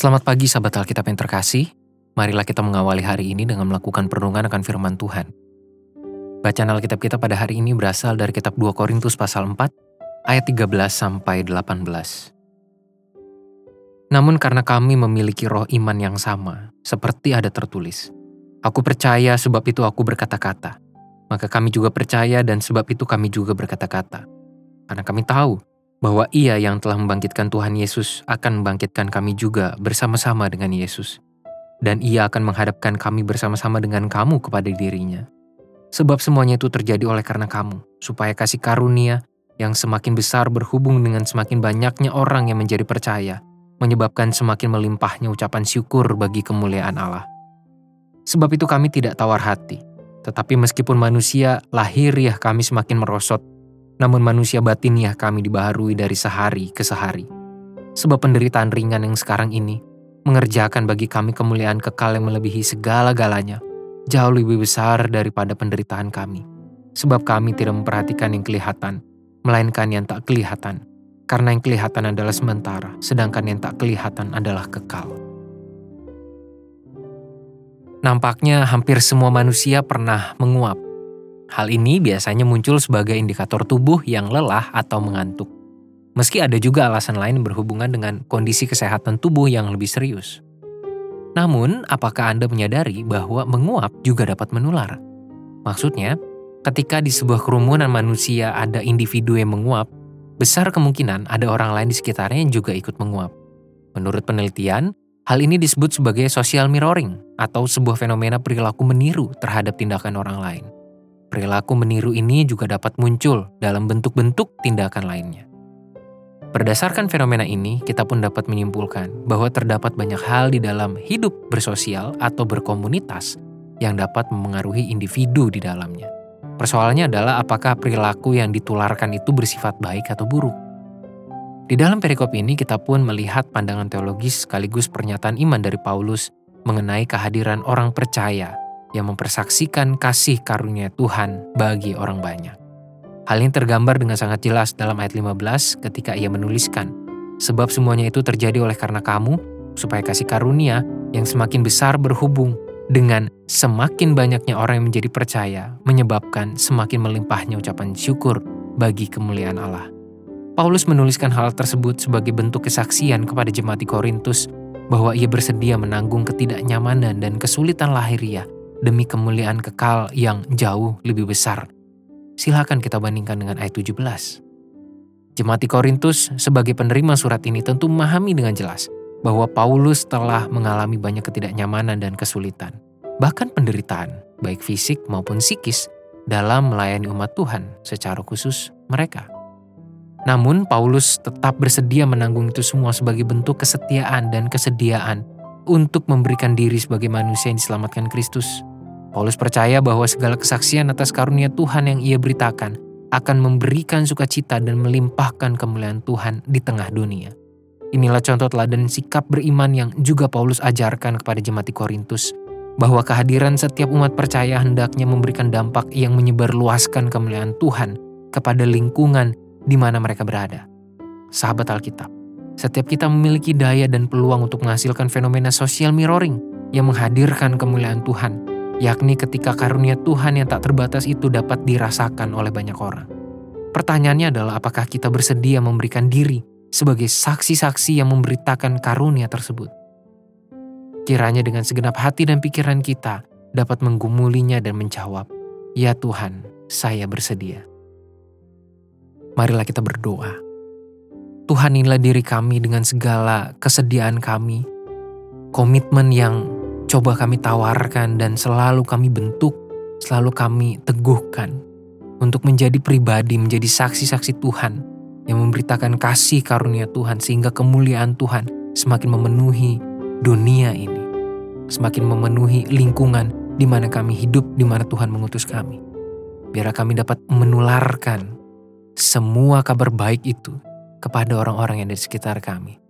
Selamat pagi sahabat Alkitab yang terkasih. Marilah kita mengawali hari ini dengan melakukan perenungan akan firman Tuhan. Bacaan Alkitab kita pada hari ini berasal dari kitab 2 Korintus pasal 4 ayat 13 sampai 18. Namun karena kami memiliki roh iman yang sama, seperti ada tertulis, Aku percaya sebab itu aku berkata-kata. Maka kami juga percaya dan sebab itu kami juga berkata-kata. Karena kami tahu bahwa Ia yang telah membangkitkan Tuhan Yesus akan membangkitkan kami juga bersama-sama dengan Yesus, dan Ia akan menghadapkan kami bersama-sama dengan kamu kepada dirinya. Sebab semuanya itu terjadi oleh karena kamu, supaya kasih karunia yang semakin besar berhubung dengan semakin banyaknya orang yang menjadi percaya, menyebabkan semakin melimpahnya ucapan syukur bagi kemuliaan Allah. Sebab itu kami tidak tawar hati, tetapi meskipun manusia lahiriah kami semakin merosot, namun manusia batiniah kami dibaharui dari sehari ke sehari. Sebab penderitaan ringan yang sekarang ini mengerjakan bagi kami kemuliaan kekal yang melebihi segala-galanya, jauh lebih besar daripada penderitaan kami. Sebab kami tidak memperhatikan yang kelihatan, melainkan yang tak kelihatan. Karena yang kelihatan adalah sementara, sedangkan yang tak kelihatan adalah kekal. Nampaknya hampir semua manusia pernah menguap Hal ini biasanya muncul sebagai indikator tubuh yang lelah atau mengantuk. Meski ada juga alasan lain berhubungan dengan kondisi kesehatan tubuh yang lebih serius. Namun, apakah Anda menyadari bahwa menguap juga dapat menular? Maksudnya, ketika di sebuah kerumunan manusia ada individu yang menguap, besar kemungkinan ada orang lain di sekitarnya yang juga ikut menguap. Menurut penelitian, hal ini disebut sebagai social mirroring atau sebuah fenomena perilaku meniru terhadap tindakan orang lain. Perilaku meniru ini juga dapat muncul dalam bentuk-bentuk tindakan lainnya. Berdasarkan fenomena ini, kita pun dapat menyimpulkan bahwa terdapat banyak hal di dalam hidup bersosial atau berkomunitas yang dapat memengaruhi individu di dalamnya. Persoalannya adalah apakah perilaku yang ditularkan itu bersifat baik atau buruk. Di dalam perikop ini kita pun melihat pandangan teologis sekaligus pernyataan iman dari Paulus mengenai kehadiran orang percaya yang mempersaksikan kasih karunia Tuhan bagi orang banyak. Hal ini tergambar dengan sangat jelas dalam ayat 15 ketika ia menuliskan, Sebab semuanya itu terjadi oleh karena kamu, supaya kasih karunia yang semakin besar berhubung dengan semakin banyaknya orang yang menjadi percaya, menyebabkan semakin melimpahnya ucapan syukur bagi kemuliaan Allah. Paulus menuliskan hal tersebut sebagai bentuk kesaksian kepada jemaat di Korintus bahwa ia bersedia menanggung ketidaknyamanan dan kesulitan lahiriah demi kemuliaan kekal yang jauh lebih besar. Silakan kita bandingkan dengan ayat 17. Jemaat Korintus sebagai penerima surat ini tentu memahami dengan jelas bahwa Paulus telah mengalami banyak ketidaknyamanan dan kesulitan, bahkan penderitaan, baik fisik maupun psikis, dalam melayani umat Tuhan secara khusus mereka. Namun Paulus tetap bersedia menanggung itu semua sebagai bentuk kesetiaan dan kesediaan untuk memberikan diri sebagai manusia yang diselamatkan Kristus Paulus percaya bahwa segala kesaksian atas karunia Tuhan yang ia beritakan akan memberikan sukacita dan melimpahkan kemuliaan Tuhan di tengah dunia. Inilah contoh teladan sikap beriman yang juga Paulus ajarkan kepada jemaat di Korintus, bahwa kehadiran setiap umat percaya hendaknya memberikan dampak yang menyebarluaskan kemuliaan Tuhan kepada lingkungan di mana mereka berada. Sahabat Alkitab, setiap kita memiliki daya dan peluang untuk menghasilkan fenomena social mirroring yang menghadirkan kemuliaan Tuhan yakni ketika karunia Tuhan yang tak terbatas itu dapat dirasakan oleh banyak orang. Pertanyaannya adalah apakah kita bersedia memberikan diri sebagai saksi-saksi yang memberitakan karunia tersebut. Kiranya dengan segenap hati dan pikiran kita dapat menggumulinya dan menjawab, Ya Tuhan, saya bersedia. Marilah kita berdoa. Tuhan inilah diri kami dengan segala kesediaan kami, komitmen yang coba kami tawarkan dan selalu kami bentuk, selalu kami teguhkan untuk menjadi pribadi, menjadi saksi-saksi Tuhan yang memberitakan kasih karunia Tuhan sehingga kemuliaan Tuhan semakin memenuhi dunia ini, semakin memenuhi lingkungan di mana kami hidup, di mana Tuhan mengutus kami. Biar kami dapat menularkan semua kabar baik itu kepada orang-orang yang ada di sekitar kami.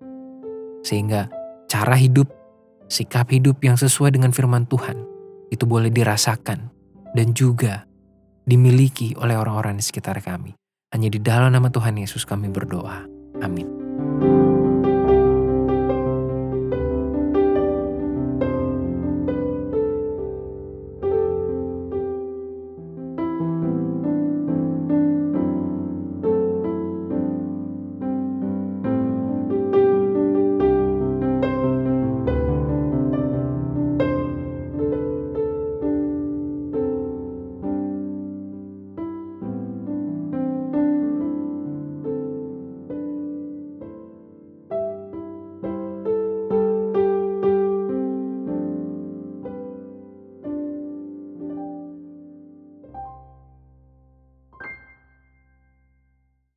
Sehingga cara hidup sikap hidup yang sesuai dengan firman Tuhan itu boleh dirasakan dan juga dimiliki oleh orang-orang di sekitar kami. Hanya di dalam nama Tuhan Yesus kami berdoa. Amin.